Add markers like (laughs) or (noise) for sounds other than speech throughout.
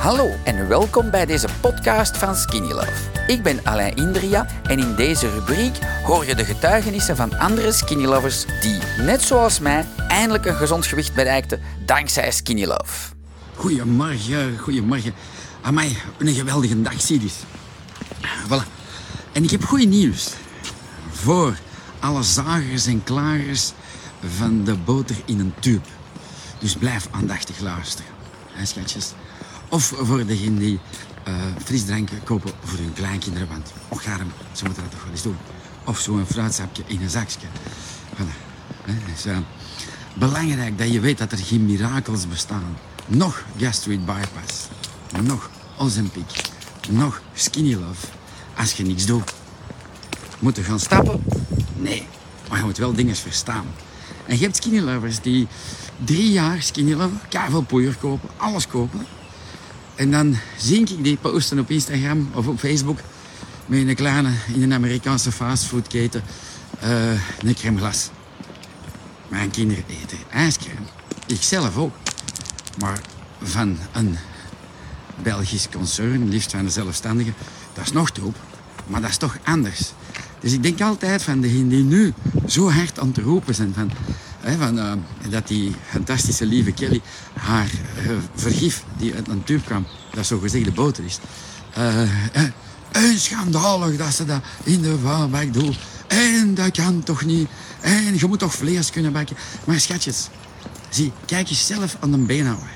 Hallo en welkom bij deze podcast van Skinny Love. Ik ben Alain Indria en in deze rubriek hoor je de getuigenissen van andere Skinny Lovers die, net zoals mij, eindelijk een gezond gewicht bereikten dankzij Skinny Love. Goedemorgen, goedemorgen. Amai, een geweldige dag, Sidis. Voilà. En ik heb goed nieuws. Voor alle zagers en klagers van de boter in een tube. Dus blijf aandachtig luisteren. Schatjes? Of voor degenen die uh, frisdranken kopen voor hun kleinkinderen. Want, och arm, ze moeten dat toch wel eens doen. Of zo'n fruitsapje in een zakje. Voilà. Uh, belangrijk dat je weet dat er geen mirakels bestaan. Nog gastric bypass. Nog Ozempic. Nog skinny love. Als je niks doet. Moeten gaan stappen? Nee. Maar je moet wel dingen verstaan. En je hebt skinny lovers die drie jaar skinny lover, veel poeier kopen, alles kopen. En dan zie ik die posten op Instagram of op Facebook met een kleine in een Amerikaanse fastfoodketen uh, een crème glas. Mijn kinderen eten ijscrème. Ik zelf ook. Maar van een Belgisch concern, liefst van de zelfstandigen, dat is nog top. Maar dat is toch anders. Dus ik denk altijd van degenen die nu zo hard aan te roepen zijn van, uh, dat die fantastische lieve Kelly haar uh, vergif die uit een tube kwam, dat zo gezegd de boter is. Uh, en schandalig dat ze dat in de vuilbak doet. En dat kan toch niet. En je moet toch vlees kunnen bakken. Maar schatjes, zie, kijk eens zelf aan de beenhouwer.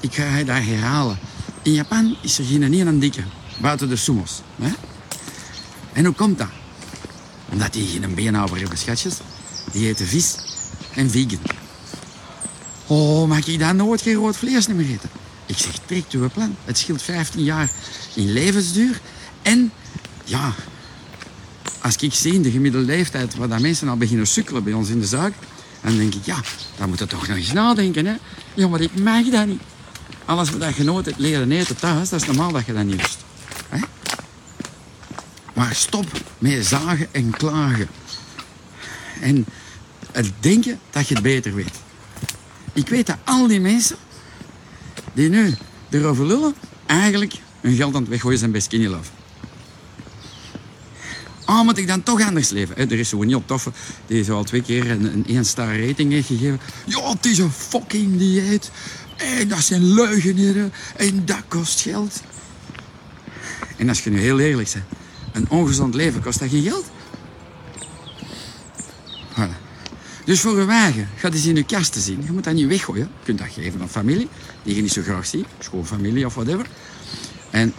Ik ga je daar herhalen. In Japan is er geen aan dikke, buiten de sumo's. Hè? En hoe komt dat? Omdat die geen beenhouwer hebben, schatjes. Die eten vis en vegan. Oh, mag ik dan nooit geen rood vlees meer eten? Ik zeg, trek uw plan. Het scheelt 15 jaar in levensduur. En, ja, als ik zie in de gemiddelde leeftijd waar dat mensen al beginnen sukkelen bij ons in de zaak, dan denk ik, ja, dan moet je toch nog eens nadenken, hè. Ja, maar ik mag dat niet. Alles wat je nooit hebt leren eten thuis, dat is normaal dat je dat niet wist. Hè? Maar stop met zagen en klagen. En het denken dat je het beter weet. Ik weet dat al die mensen die nu erover lullen, eigenlijk hun geld aan het weggooien zijn bij Skinny Love. Ah, moet ik dan toch anders leven? Er is zo'n heel toffe die zo al twee keer een, een 1 star rating heeft gegeven. Ja, het is een fucking dieet. En dat zijn leugeneren. En dat kost geld. En als je nu heel eerlijk bent, een ongezond leven kost dat geen geld? Voilà. Dus voor een wagen, ga eens in je kast te zien. Je moet dat niet weggooien. Je kunt dat geven aan familie, die je niet zo graag ziet. Schoonfamilie of whatever. En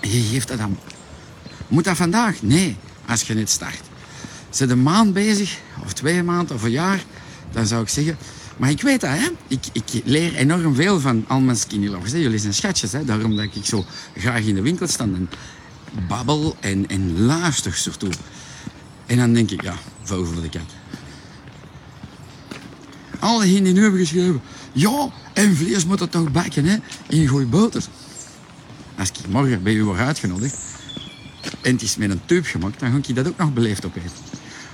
je geeft dat dan. Moet dat vandaag? Nee, als je net start. Zit een maand bezig, of twee maanden, of een jaar, dan zou ik zeggen... Maar ik weet dat, hè. Ik, ik leer enorm veel van al mijn skinny lovers. Hè. Jullie zijn schatjes, hè. Daarom dat ik zo graag in de winkel sta en babbel en, en luister surtout. En dan denk ik, ja, vuil voor de kat. Alle die nu hebben geschreven, ja, en vlees moet het toch bakken, hè, in goeie boter. Als ik morgen bij u word uitgenodigd en het is met een tube gemaakt, dan ga ik dat ook nog beleefd opeten.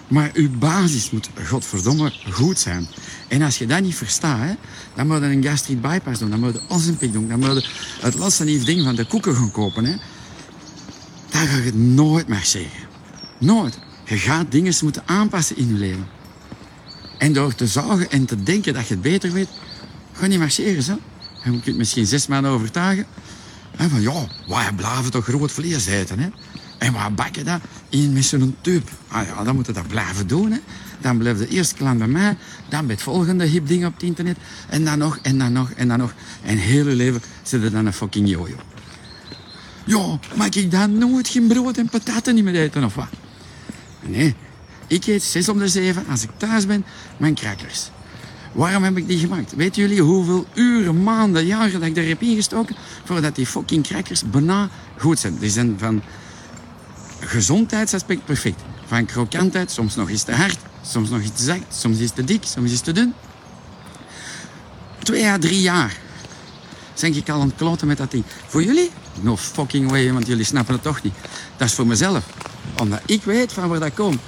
Maar uw basis moet, godverdomme, goed zijn. En als je dat niet verstaat, hè, dan moet je een gastric bypass doen, dan moet je Ozempic doen, dan moet je het laatste lief ding van de koeken gaan kopen. Hè. Dan ga je het nooit meer zeggen. Nooit. Je gaat dingen moeten aanpassen in je leven. En door te zagen en te denken dat je het beter weet, ga niet marcheren. Zo. En je kunt misschien zes maanden overtuigen. En van ja, wij blijven toch groot vlees eten. Hè? En bak je dat? In met zo'n tube. Ah ja, dan moet je dat blijven doen. Hè? Dan blijft de eerste klant bij mij. Dan bij het volgende hip ding op het internet. En dan nog, en dan nog, en dan nog. En heel leven zit er dan een fucking jojo. Ja, mag ik dan nooit geen brood en pataten niet meer eten of wat? Nee, ik eet zes om de zeven als ik thuis ben mijn crackers. Waarom heb ik die gemaakt? Weten jullie hoeveel uren, maanden, jaren dat ik er heb ingestoken voordat die fucking crackers bijna goed zijn? Die zijn van gezondheidsaspect perfect. Van krokantheid, soms nog iets te hard, soms nog iets te zacht, soms iets te dik, soms iets te dun. Twee à drie jaar zijn ik al aan het kloten met dat ding. Voor jullie? No fucking way, want jullie snappen het toch niet. Dat is voor mezelf. Omdat ik weet van waar dat komt.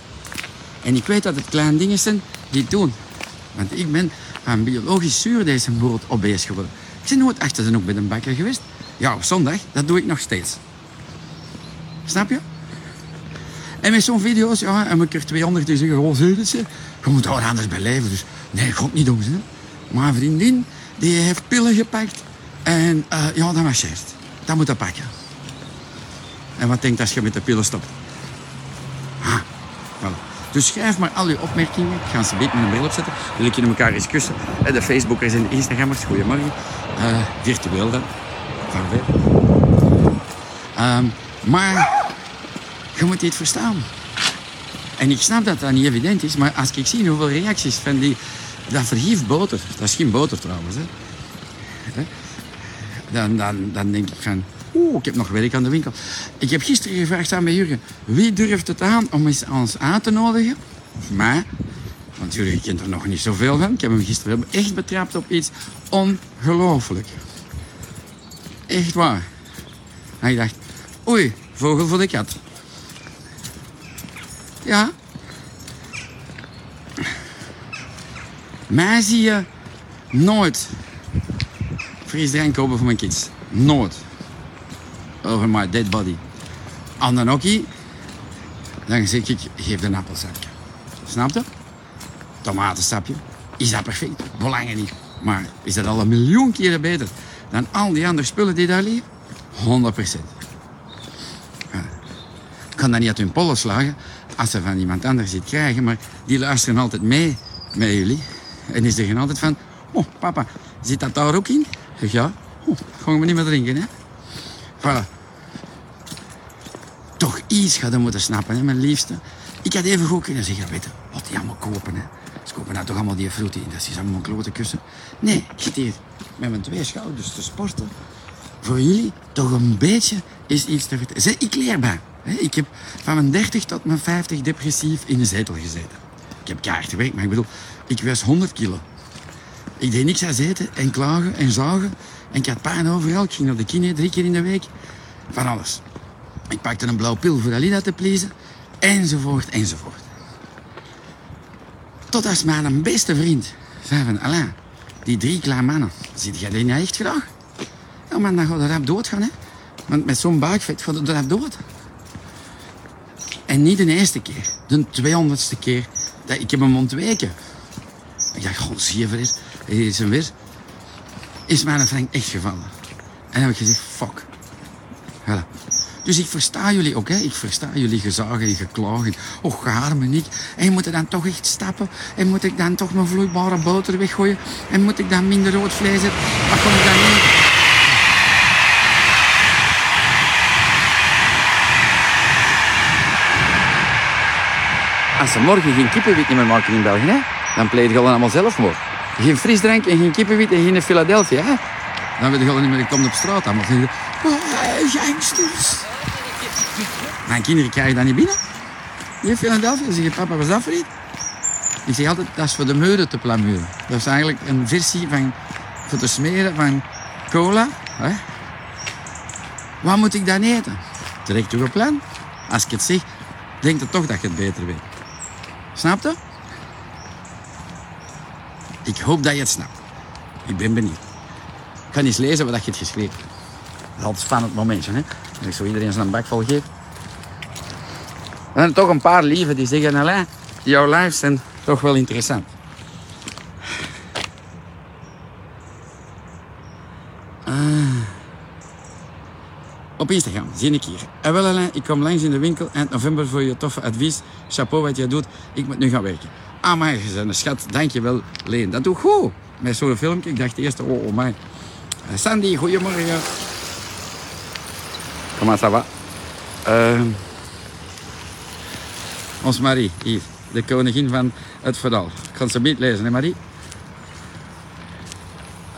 En ik weet dat het kleine dingen zijn die het doen. Want ik ben aan biologisch zuur deze brood obese geworden. Ik ben nooit achter de hoek bij de bakker geweest. Ja, op zondag, dat doe ik nog steeds. Snap je? En met zo'n video's, ja, en ik er 200 die zeggen, oh, zie je? Je moet daar anders bij leven. Dus nee, ik niet doen. Hè. Maar een vriendin, die heeft pillen gepakt. En uh, ja, dat marcheert. Dat moet dat pakken. En wat denkt als je met de pillen stopt? Ah, voilà. Dus schrijf maar al je opmerkingen. Ik ga ze beet met een bril opzetten. Wil ik je elkaar eens kussen. De Facebookers en de Instagrammers, goedemorgen. Uh, virtueel dan. Um, maar je moet dit verstaan. En ik snap dat dat niet evident is, maar als ik zie hoeveel reacties van die... Dat verhief boter. Dat is geen boter trouwens. Hè. Dan, dan, dan denk ik van... Oeh, ik heb nog werk aan de winkel. Ik heb gisteren gevraagd aan mijn Jurgen... Wie durft het aan om eens ons uit te nodigen? Maar... Want Jurgen kent er nog niet zoveel van. Ik heb hem gisteren echt betrapt op iets ongelooflijk. Echt waar. Ik dacht... Oei, vogel voor de kat. Ja. Mij zie je nooit frisdrank kopen voor mijn kids. Nooit. Over my dead body. Aan de nokkie, dan zeg ik, geef een appelsapje. Snap je? Tomatensapje. Is dat perfect? Belangen niet. Maar is dat al een miljoen keren beter dan al die andere spullen die daar liggen? 100 procent. Ik kan dat niet uit hun pollen slagen als ze van iemand anders iets krijgen, maar die luisteren altijd mee met jullie. En die zeggen altijd van, oh papa, zit dat daar ook in? Ik zeg ja, oh, gaan we niet meer drinken, hè? Voilà. Iets we moeten snappen, hè, mijn liefste. Ik had even goed kunnen zeggen, weet je, wat die allemaal kopen, hè. Ze kopen nou toch allemaal die fruit in, dat is allemaal klote kussen. Nee, ik zit hier met mijn twee schouders te sporten. Voor jullie toch een beetje is iets te vertellen. Ik leer bij. Ik heb van mijn 30 tot mijn 50 depressief in de zetel gezeten. Ik heb kaart gewerkt, maar ik bedoel, ik was 100 kilo. Ik deed niks aan zitten en klagen en zagen. En ik had pijn overal. Ik ging naar de kine drie keer in de week. Van alles. Ik pakte een blauw pil voor Alida te pleasen. Enzovoort, enzovoort. Tot als mijn beste vriend zei van... Alain, die drie kleine mannen, ziet jij die niet echt graag? Ja, man, dan gaat de rap doodgaan, hè. Want met zo'n buikvet gaat de rap dood. En niet de eerste keer, de tweehonderdste keer dat ik heb hem ontweken. Ik dacht, god, zie je weer, hier is hem weer. Is mijn Frank echt gevallen. En dan heb ik gezegd, fuck. Voilà. Dus ik versta jullie ook, hè. Ik versta jullie gezagen en geklagen. Och, arme niet. En moet ik dan toch echt stappen? En moet ik dan toch mijn vloeibare boter weggooien? En moet ik dan minder rood vlees eten? Wat kom ik dan niet? Als ze morgen geen kippenwit meer maken in België, hè, dan pleeg je allemaal zelfmoord. Geen frisdrank en geen kippenwit en geen Philadelphia. Hè. Dan weet je al niet meer, ik kom op straat aan. Maar zeggen oh, gangsters. Mijn kinderen krijgen dat niet binnen. In Philadelphia zeggen, papa, is dat voor iets? Ik zeg altijd, dat is voor de meuren te plamuren. Dat is eigenlijk een versie van, voor te smeren van cola. Hè. Wat moet ik dan eten? Toch een plan? Als ik het zeg, denk je toch dat je het beter weet. Snap je? Ik hoop dat je het snapt. Ik ben benieuwd. Ik ga eens lezen wat je hebt geschreven. Dat is altijd spannend momentje, hè? Dat ik zo iedereen zijn bak vol geef. Zijn toch een paar lieven die zeggen, Alain, jouw lives zijn toch wel interessant. Op Instagram zie ik hier. En wel Alain, ik kom langs in de winkel eind november voor je toffe advies. Chapeau wat jij doet. Ik moet nu gaan werken. Ah, maar je bent een schat. Dankjewel, Leen. Dat doe goed. Met zo'n filmpje. Ik dacht eerst, oh, oh my. Sandy, goedemorgen. Comment ça va? Uh, ons Marie, hier. De koningin van het verhaal. Ik kan ze niet lezen, hè Marie?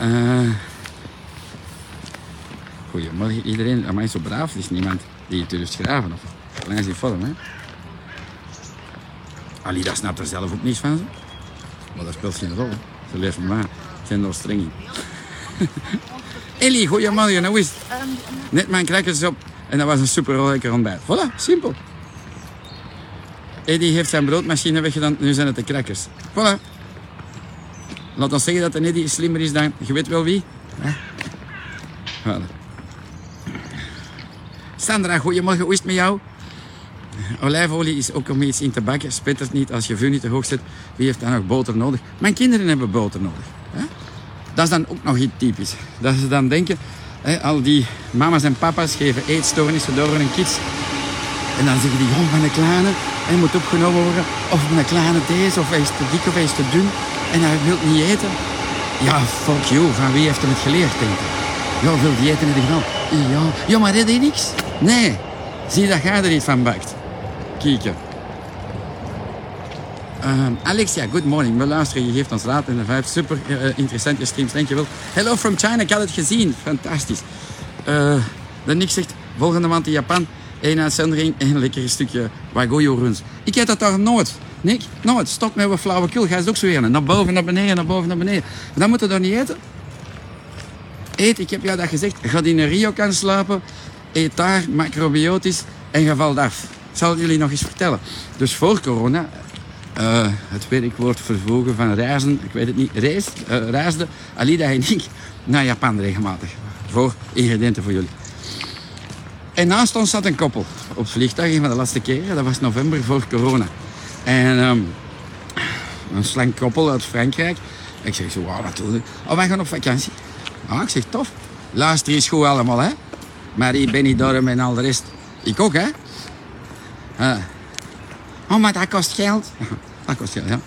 Uh, Goedemorgen iedereen. Amai, zo braaf. Er is niemand die het durft schrijven. Of alleen is die vorm, hè. Alida snapt er zelf ook niets van. Zo. Maar dat speelt geen rol. Ze leeft mij. Ik ben er streng in. (laughs) Ellie, goedemorgen. Hoe is het? Net mijn crackers op. En dat was een super lekker ontbijt. Voilà, simpel. Eddie heeft zijn broodmachine weggedaan. Nu zijn het de crackers. Voilà. Laat ons zeggen dat de Eddie slimmer is dan... Je weet wel wie? Voilà. Sandra, goedemorgen. Hoe is het met jou? Olijfolie is ook om iets in te bakken. Spit het niet als je vuur niet te hoog zet. Wie heeft dan nog boter nodig? Mijn kinderen hebben boter nodig. Dat is dan ook nog iets typisch. Dat ze dan denken, al die mama's en papa's geven eetstoornissen door hun kids. En dan zeggen die, jong van de kleine, hij moet opgenomen worden. Of de kleine deze, of hij is te dik of hij is te dun. En hij wil niet eten. Ja, fuck you. Van wie heeft hem het geleerd, denk ik? Ja, veel diëten in de gedaan. Ja, ja maar red je niks? Nee. Zie dat jij er iets van bakt. Kieken. Ehm, Alexia, good morning. We luisteren, je geeft ons raad in de vijf. Super uh, interessante streams, dankjewel. Hello from China, ik had het gezien. Fantastisch. Uh, de Nick zegt, volgende maand in Japan. Eén uitzendering en een lekker stukje Wagoyo runs. Ik heb dat daar nooit. Nick, nooit. Stop met wat flauwekul. Ga eens ook zo weer. Naar boven, naar beneden, naar boven, naar beneden. Dan moet je daar niet eten. Eet, ik heb jou dat gezegd. Ga in een Rio kan slapen. Eet daar, macrobiotisch. En je valt af. Ik zal het jullie nog eens vertellen. Dus voor corona, uh, het werkwoord vervoegen van reizen, ik weet het niet, reis, uh, reisde Alida en ik naar Japan regelmatig. Voor ingrediënten voor jullie. En naast ons zat een koppel op vliegtuig, een van de laatste keren. Dat was november voor corona. En um, een slank koppel uit Frankrijk. Ik zeg zo, doen we? Oh, wij gaan op vakantie. Ah, ik zeg, tof. Luister eens goed allemaal, hè. Marie, Benidorm en al de rest. Ik ook, hè. Uh. Oh, maar dat kost geld. (laughs) Dat kost geld, ja.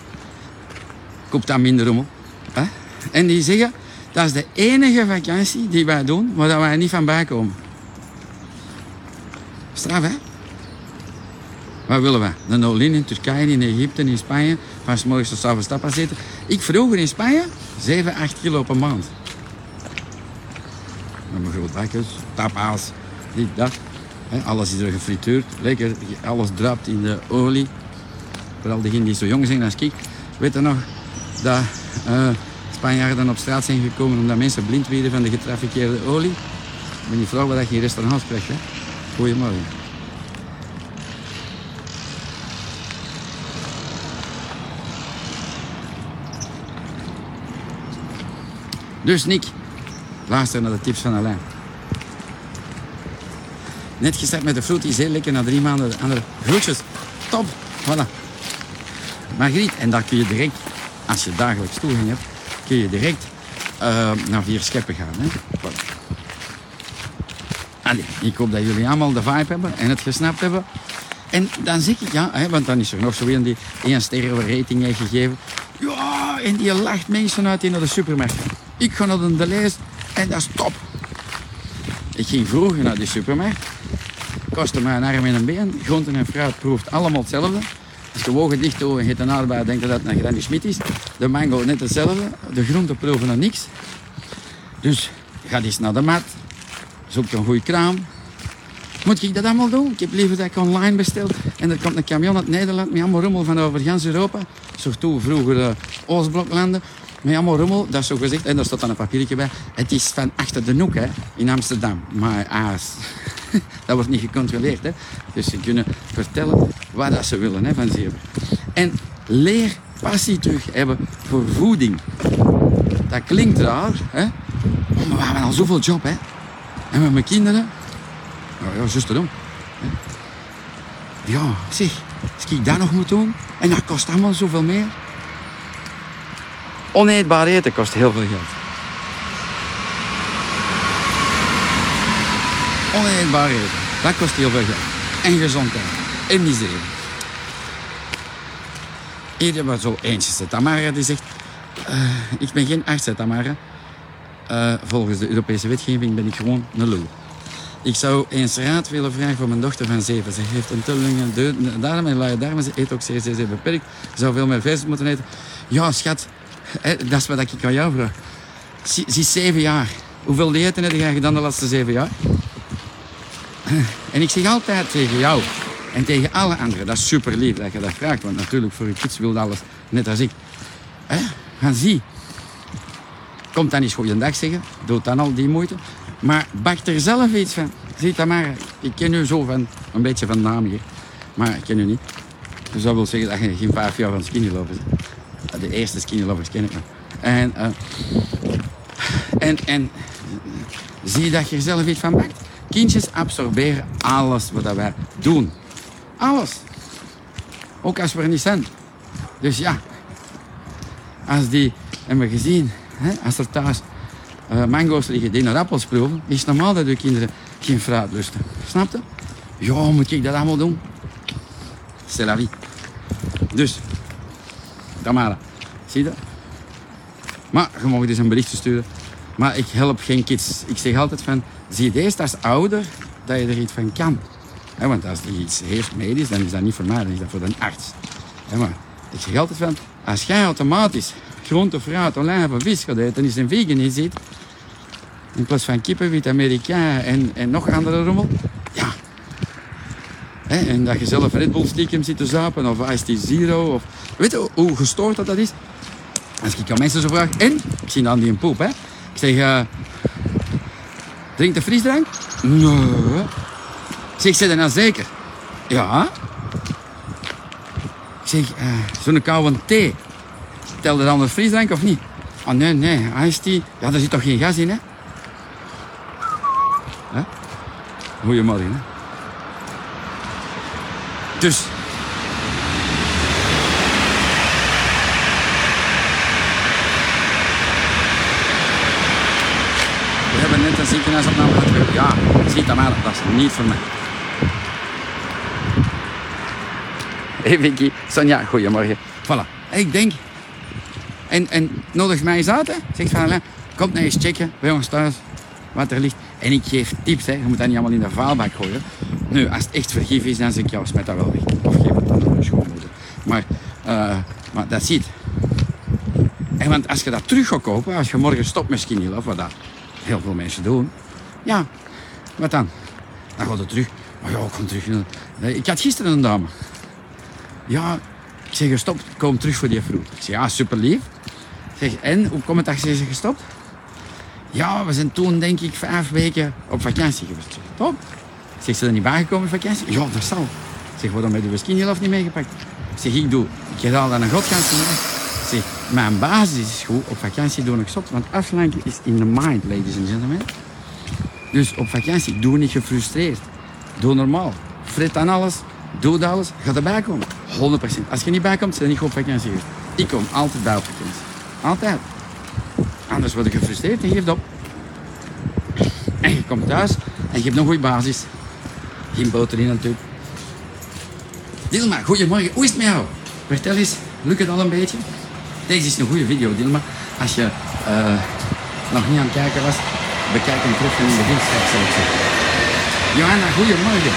Koop dan minder rommel. Hè? En die zeggen, dat is de enige vakantie die wij doen waar wij niet van bijkomen. Straf, hè? Wat willen we? Een all in Turkije, in Egypte, in Spanje. Van s morgens tot s avonds tapas eten. Ik vroeger in Spanje 7, 8 kilo per maand. Met mijn grote bakjes, tapas, dit, dat. Alles is er gefrituurd. Lekker, alles druipt in de olie. Vooral degenen die zo jong zijn als ik. Weet je nog dat uh, Spanjaarden op straat zijn gekomen omdat mensen blind werden van de getrafikeerde olie? Ik ben niet vrouw dat je in restaurants krijgt. Hè? Goedemorgen. Dus Nick, luister naar de tips van Alain. Net gestart met de fruities, heel lekker. Na drie maanden de andere groetjes. Top, voilà. Margriet, en daar kun je direct, als je dagelijks toegang hebt, kun je direct uh, naar vier scheppen gaan. Hè? Voilà. Allee, ik hoop dat jullie allemaal de vibe hebben en het gesnapt hebben. En dan zeg ik, ja, hè, want dan is er nog zo een die één sterren rating heeft gegeven. Ja, en die lacht mensen uit in de supermarkt. Ik ga naar de Deleuze en dat is top. Ik ging vroeger naar de supermarkt. Kostte mij een arm en een been. Groenten en fruit proeft allemaal hetzelfde. Als je wogen dicht doen en je een denk je dat het naar Granny Schmidt is. De mango net hetzelfde. De groenten proeven nog niks. Dus ga eens naar de mat. Zoek een goede kraam. Moet ik dat allemaal doen? Ik heb liever dat ik online bestel. En er komt een camion uit Nederland met allemaal rommel van over gans Europa. Surtout vroeger de Oostbloklanden. Met allemaal rommel, dat is zo gezegd. En daar staat dan een papiertje bij. Het is van achter de noek, hè, in Amsterdam. Maar aas. (laughs) dat wordt niet gecontroleerd, hè. Dus ze kunnen vertellen wat dat ze willen, hè, van zeven. En leer passie terug hebben voor voeding. Dat klinkt raar, hè. Oh, maar we hebben al zoveel job, hè. En met mijn kinderen... Nou ja, juist erom. Ja, zeg, als ik dat nog moet doen... En dat kost allemaal zoveel meer... Oneetbaar eten kost heel veel geld. Dat kost heel veel geld. En gezondheid. En miserie. Hier hebben we zo eentje. Tamara die zegt... Uh, ik ben geen arts, Tamara. Uh, volgens de Europese wetgeving ben ik gewoon een lul. Ik zou eens raad willen vragen voor mijn dochter van zeven. Ze heeft een te lange darm en darmen. Ze eet ook zeer, zeer, zeer beperkt. Ze zou veel meer vis moeten eten. Ja, schat, dat is wat ik aan jou vraag. Ze is zeven jaar. Hoeveel diëten heb jij gedaan de laatste zeven jaar? (laughs) En ik zeg altijd tegen jou en tegen alle anderen, dat is super lief dat je dat vraagt, want natuurlijk voor je kids wil alles net als ik. Gaan zie. Komt dan eens goeiedag zeggen, doe dan al die moeite. Maar bak er zelf iets van. Zie dat maar, ik ken u zo van, een beetje van naam hier. Maar ik ken u niet. Dus dat wil zeggen dat je geen vijf jaar van skinny lovers. De eerste skinny lovers ken ik nog. En uh, En, en zie dat je er zelf iets van maakt? Kindjes absorberen alles wat wij doen. Alles. Ook als we er niet zijn. Dus ja, als die, hebben we gezien, hè, als er thuis uh, mango's liggen die naar appels proeven, is het normaal dat uw kinderen geen fruit lusten. Snap je? Ja, moet ik dat allemaal doen? C'est la vie. Dus, Tamara, zie je dat? Maar je mag dus een berichtje sturen. Maar ik help geen kids. Ik zeg altijd van, zie je eerst als ouder dat je er iets van kan. want als die iets heeft medisch, dan is dat niet voor mij, dan is dat voor de arts. maar ik zeg altijd van, als jij automatisch groente, fruit, olijven, vis gaat eten en is een vegan is ziet, in plaats van kippenwit, Amerikaan en, en nog andere rommel, ja. en dat je zelf Red Bull stiekem zit te zuipen of Ice Zero. Of, weet je hoe gestoord dat, dat is? Als ik aan mensen zo vraag, en? Ik zie dan die een poep, hè. Zeg, uh, drink de frisdrank? Nee. Zeg, ze dan nou zeker? Ja. Ik zeg, uh, zo'n koude thee. Telde dan een frisdrank of niet? Oh nee, nee, iced tea. Ja, daar zit toch geen gas in, hè? hè? Goedemorgen, hè? Dus, We ziekenhuisopname gehad. Ja, ziet dat maar, dat is niet voor mij. Hey Vicky, Sonja, goedemorgen. Voilà, ik denk en, en nodig mij eens uit. Hè. Zegt van, Alain, kom nou eens checken bij ons thuis wat er ligt. En ik geef tips. Hè. Je moet dat niet allemaal in de vuilbak gooien. Nu, als het echt vergif is, dan zeg ik jou, smet dat wel weg. Of geef het dan aan de schoonmoeder. Maar, uh, maar dat ziet. En want als je dat terug gaat kopen, als je morgen stopt met Skinny Love, wat dat heel veel mensen doen. Ja, wat dan? Dan gaat het terug. Maar ja, ik terug. Ik had gisteren een dame. Ja, ik zeg, stop, kom terug voor die vroeg. Ik zeg, ja, super lief. Zeg, en, hoe komt het dat ze gestopt? Ja, we zijn toen denk ik vijf weken op vakantie geweest. Top. Zeg, ze er niet bijgekomen op vakantie? Ja, dat zal. Ik zeg, waarom heb de skinnylof niet meegepakt? Ik zeg, ik doe, ik ga dan een godganse Ik zeg, mijn basis is goed, op vakantie doe ik stop. Want afslanken is in the mind, ladies and gentlemen. Dus op vakantie, doe niet gefrustreerd. Doe normaal. Frit aan alles, doe alles, ga erbij komen. 100%. Als je niet bijkomt, dan niet op vakantie Ik kom altijd bij op vakantie. Altijd. Anders word je gefrustreerd en je geeft op. En je komt thuis en je hebt een goede basis. Geen boter in natuurlijk. Dilma, goedemorgen. Hoe is het met jou? Vertel eens, lukt het al een beetje? Deze is een goede video, Dilma. Als je uh, nog niet aan het kijken was, bekijk hem terug in de straks. Johanna, goedemorgen.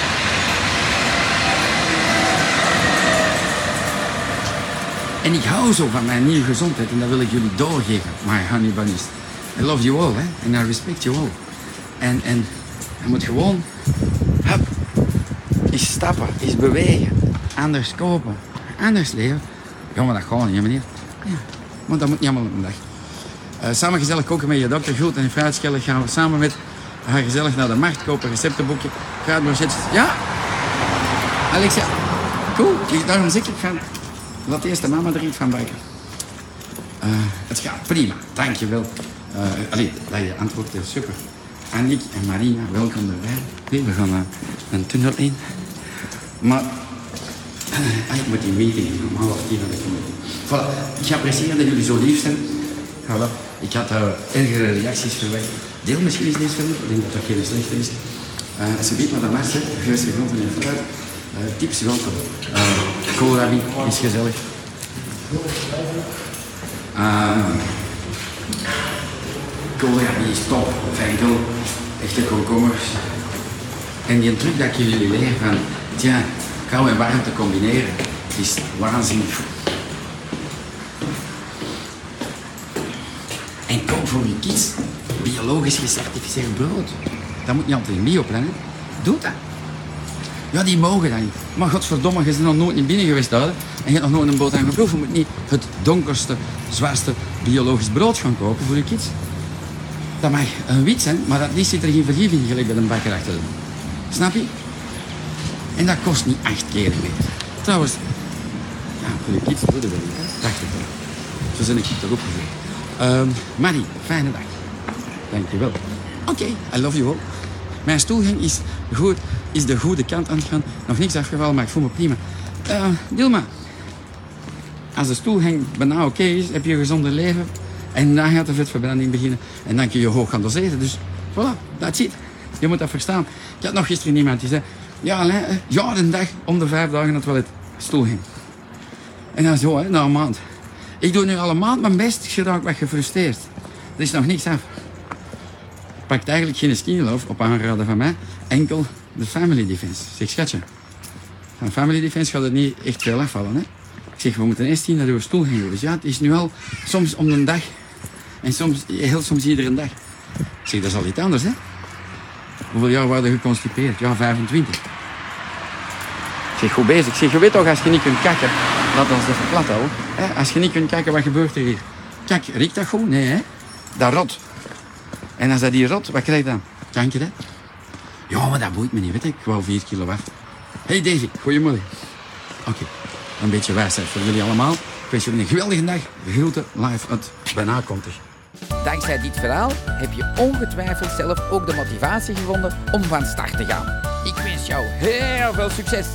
En ik hou zo van mijn nieuwe gezondheid en dat wil ik jullie doorgeven, my honey bunnies. I love you all, hè? En I respect you all. En, en je moet gewoon, hup, eens stappen, eens bewegen, anders kopen, anders leven. Maar dat gewoon niet, meneer. Want dat moet niet allemaal op een dag. Uh, samen gezellig koken met je dokter Goed en fruitschillen gaan we samen met haar gezellig naar de markt kopen, receptenboekje, fruitbrochetjes. Ja, Alexia, cool. Daarom zeg ik van, Laat eerst de mama er iets van bakken. Uh, het gaat prima, dankjewel. Uh, allee, dat je antwoordt is super. Annick en Marina, welkom erbij. We gaan een tunnel in. Maar ik moet die meeting om half tien naar de Voilà, ik apprecieer dat jullie zo lief zijn. Voilà. Ik had uh, ergere reacties verwacht. Deel misschien eens deze film, ik denk dat dat geen slechte is. Uh, als je biedt naar de massa, geurste grond en fruit. Uh, tips welkom. Uh, is gezellig. Uh, is top. Venkel, echte komkommers. En die truc dat ik jullie leer van, tja, kou en warmte combineren, is waanzinnig En koop voor je kids biologisch gecertificeerd brood. Dat moet niet in bio plannen. Doe dat. Ja, die mogen dat niet. Maar godverdomme, je bent nog nooit niet binnen geweest daar. En je hebt nog nooit een brood aan geproefd. Je moet niet het donkerste, zwaarste biologisch brood gaan kopen voor je kids. Dat mag een wit zijn, maar dat liefst zit er geen vergiftiging gelijk bij een bakker achter. Snap je? En dat kost niet acht keer meer. Trouwens, ja, voor je kids doe je wel niet. Dacht ik wel. Zo zijn ik erop gezet. Um, Marie, fijne dag. Dankjewel. Oké, I love you all. Mijn stoelgang is, goed, is de goede kant aan het gaan. Nog niks afgevallen, maar ik voel me prima. Eh, Dilma, als de stoelgang bijna oké is, heb je een gezonde leven. En dan gaat de vetverbranding beginnen. En dan kun je hoog gaan doseren. Dus voilà, that's it. Je moet dat verstaan. Ik had nog gisteren iemand die zei... Ja, ja, een dag om de vijf dagen naar het toilet. Stoelgang. En dan zo, hè, na een maand. Ik doe nu al een maand mijn best. Ik raak wat gefrustreerd. Er is nog niks af. Pakt eigenlijk geen skinny love op aanraden van mij. Enkel de family defense. Zeg, schatje. Van family defense gaat het niet echt veel afvallen, hè. Ik zeg, we moeten eerst zien dat uw stoel ging Dus ja, het is nu al soms om de dag. En soms, heel soms iedere dag. Ik zeg, dat is al iets anders, hè. Hoeveel jaar waren je geconstipeerd? Ja, 25. Zeg, goed bezig. Zeg, je weet toch, als je niet kunt kakken, laat ons even plat. Hè? Als je niet kunt kakken, wat gebeurt er hier? Kak, riekt dat goed? Nee, hè? Dat rot. En als dat hier rot, wat krijg je dan? Kanker, hè? Ja, maar dat boeit me niet, weet ik. Ik wou 4 kilo af. Hey Davy, goeiemorgen. Oké, een beetje wijsheid voor jullie allemaal. Ik wens jullie een geweldige dag. Groeten live uit Bijna Kontig. Dankzij dit verhaal heb je ongetwijfeld zelf ook de motivatie gevonden om van start te gaan. Ik wens jou heel veel succes!